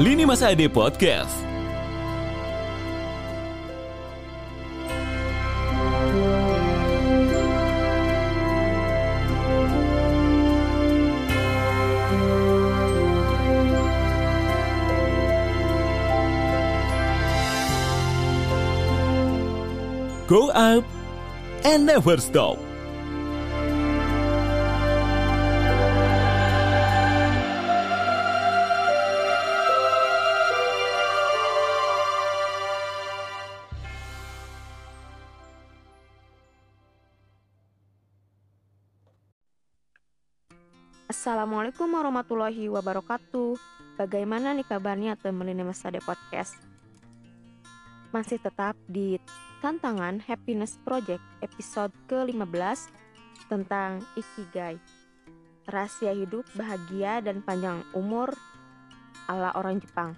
Lini Masa Ade Podcast. Go up and never stop. Assalamualaikum warahmatullahi wabarakatuh. Bagaimana nih kabarnya teman Lini Masa Ade Podcast? Masih tetap di tantangan Happiness Project episode ke-15 tentang Ikigai. Rahasia hidup bahagia dan panjang umur ala orang Jepang.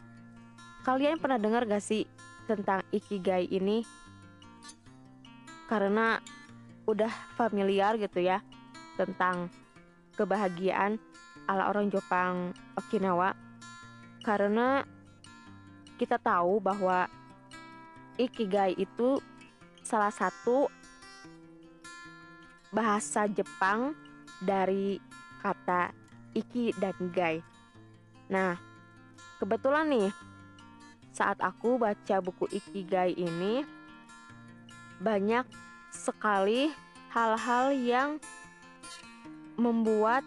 Kalian pernah dengar gak sih tentang Ikigai ini? Karena udah familiar gitu ya tentang kebahagiaan ala orang Jepang Okinawa karena kita tahu bahwa Ikigai itu salah satu bahasa Jepang dari kata iki dan gai. Nah, kebetulan nih saat aku baca buku Ikigai ini banyak sekali hal-hal yang membuat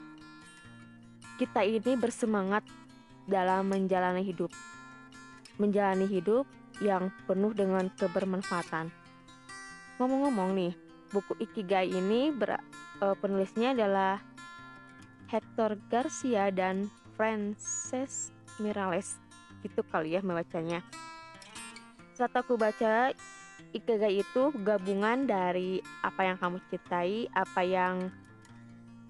kita ini bersemangat dalam menjalani hidup. Menjalani hidup yang penuh dengan kebermanfaatan. Ngomong-ngomong nih, buku Ikigai ini ber, uh, penulisnya adalah Hector Garcia dan Frances Mirales. Gitu kali ya membacanya. Saat aku baca Ikigai itu gabungan dari apa yang kamu cintai, apa yang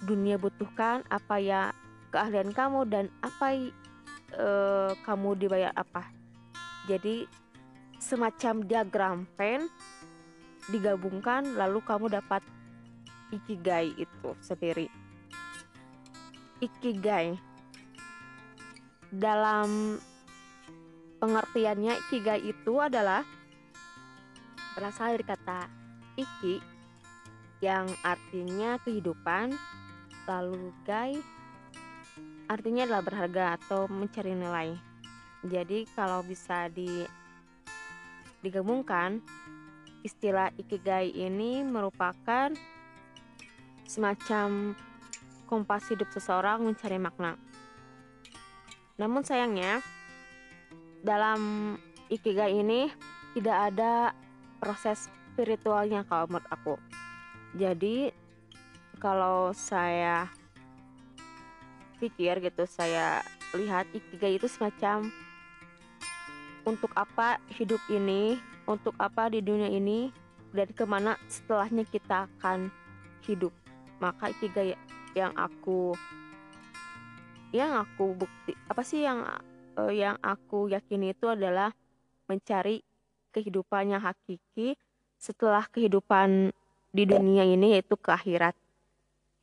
dunia butuhkan, apa ya keahlian kamu dan apa uh, kamu dibayar apa. Jadi semacam diagram pen digabungkan lalu kamu dapat ikigai itu sendiri. Ikigai dalam pengertiannya ikigai itu adalah berasal dari kata iki yang artinya kehidupan lalu gai artinya adalah berharga atau mencari nilai. Jadi kalau bisa di digabungkan istilah ikigai ini merupakan semacam kompas hidup seseorang mencari makna. Namun sayangnya dalam ikigai ini tidak ada proses spiritualnya kalau menurut aku. Jadi kalau saya pikir gitu saya lihat ikigai itu semacam untuk apa hidup ini, untuk apa di dunia ini, dan ke mana setelahnya kita akan hidup. Maka ikigai yang aku yang aku bukti apa sih yang uh, yang aku yakini itu adalah mencari kehidupan yang hakiki setelah kehidupan di dunia ini yaitu ke akhirat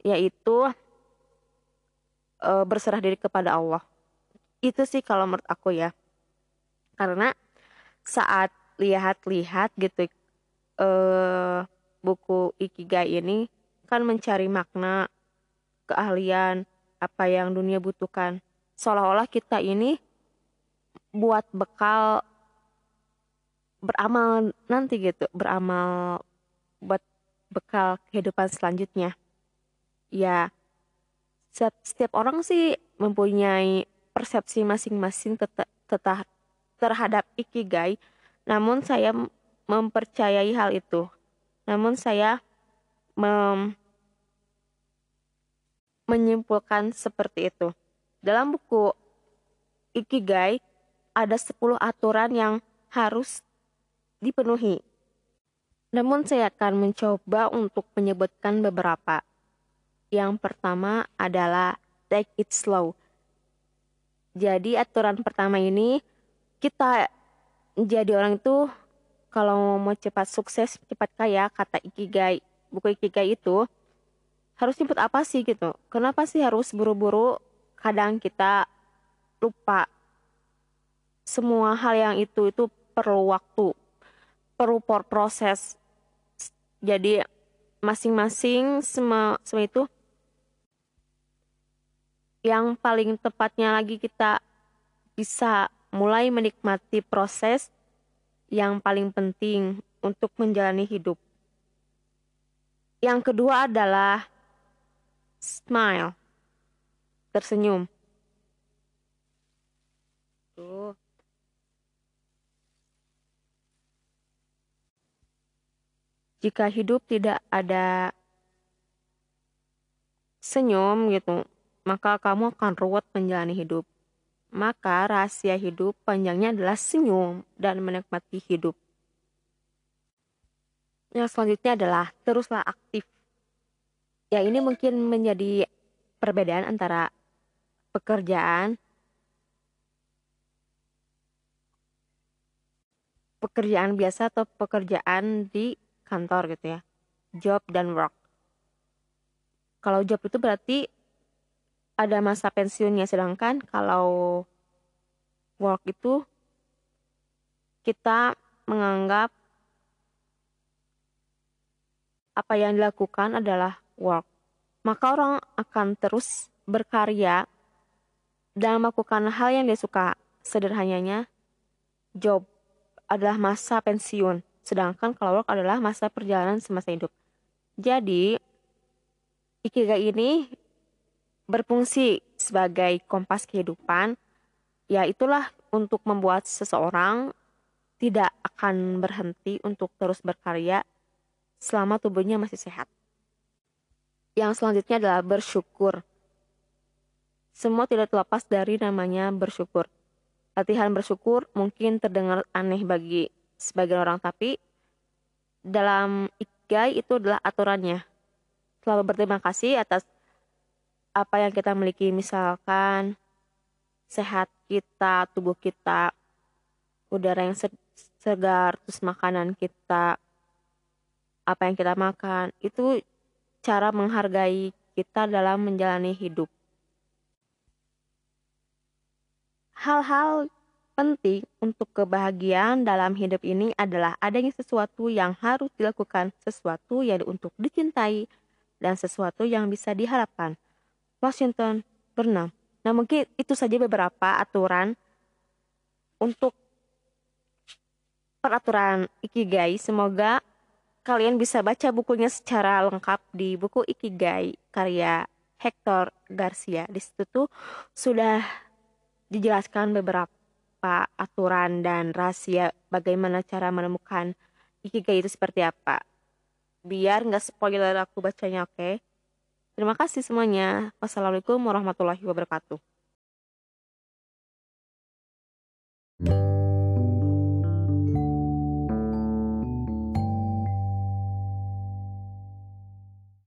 yaitu uh, berserah diri kepada Allah. Itu sih kalau menurut aku ya. Karena saat lihat-lihat gitu eh buku Ikigai ini kan mencari makna keahlian apa yang dunia butuhkan. Seolah-olah kita ini buat bekal beramal nanti gitu beramal buat bekal kehidupan selanjutnya ya setiap, setiap orang sih mempunyai persepsi masing-masing terhadap ikigai, namun saya mempercayai hal itu. Namun saya mem menyimpulkan seperti itu. Dalam buku Ikigai ada 10 aturan yang harus dipenuhi. Namun saya akan mencoba untuk menyebutkan beberapa. Yang pertama adalah take it slow. Jadi aturan pertama ini kita jadi orang itu kalau mau cepat sukses, cepat kaya, kata Ikigai, buku Ikigai itu harus jemput apa sih gitu? Kenapa sih harus buru-buru? Kadang kita lupa semua hal yang itu itu perlu waktu perlu proses jadi masing-masing semua semua itu yang paling tepatnya lagi kita bisa mulai menikmati proses yang paling penting untuk menjalani hidup. Yang kedua adalah smile, tersenyum. Tuh. Jika hidup tidak ada senyum gitu, maka kamu akan ruwet menjalani hidup. Maka rahasia hidup panjangnya adalah senyum dan menikmati hidup. Yang selanjutnya adalah teruslah aktif. Ya ini mungkin menjadi perbedaan antara pekerjaan pekerjaan biasa atau pekerjaan di kantor gitu ya. Job dan work. Kalau job itu berarti ada masa pensiunnya. Sedangkan kalau work itu kita menganggap apa yang dilakukan adalah work. Maka orang akan terus berkarya dan melakukan hal yang dia suka. Sederhananya job adalah masa pensiun. Sedangkan kalau work adalah masa perjalanan semasa hidup. Jadi ikigai ini berfungsi sebagai kompas kehidupan, ya itulah untuk membuat seseorang tidak akan berhenti untuk terus berkarya selama tubuhnya masih sehat. Yang selanjutnya adalah bersyukur. Semua tidak terlepas dari namanya bersyukur. Latihan bersyukur mungkin terdengar aneh bagi sebagian orang, tapi dalam ikigai itu adalah aturannya. Selalu berterima kasih atas apa yang kita miliki misalkan sehat kita tubuh kita udara yang segar terus makanan kita apa yang kita makan itu cara menghargai kita dalam menjalani hidup hal-hal penting untuk kebahagiaan dalam hidup ini adalah adanya sesuatu yang harus dilakukan, sesuatu yang untuk dicintai, dan sesuatu yang bisa diharapkan. Washington berenang. Nah mungkin itu saja beberapa aturan untuk peraturan Ikigai. Semoga kalian bisa baca bukunya secara lengkap di buku Ikigai karya Hector Garcia. Di situ tuh sudah dijelaskan beberapa aturan dan rahasia bagaimana cara menemukan Ikigai itu seperti apa. Biar nggak spoiler aku bacanya, oke? Okay? Terima kasih semuanya. Wassalamualaikum warahmatullahi wabarakatuh.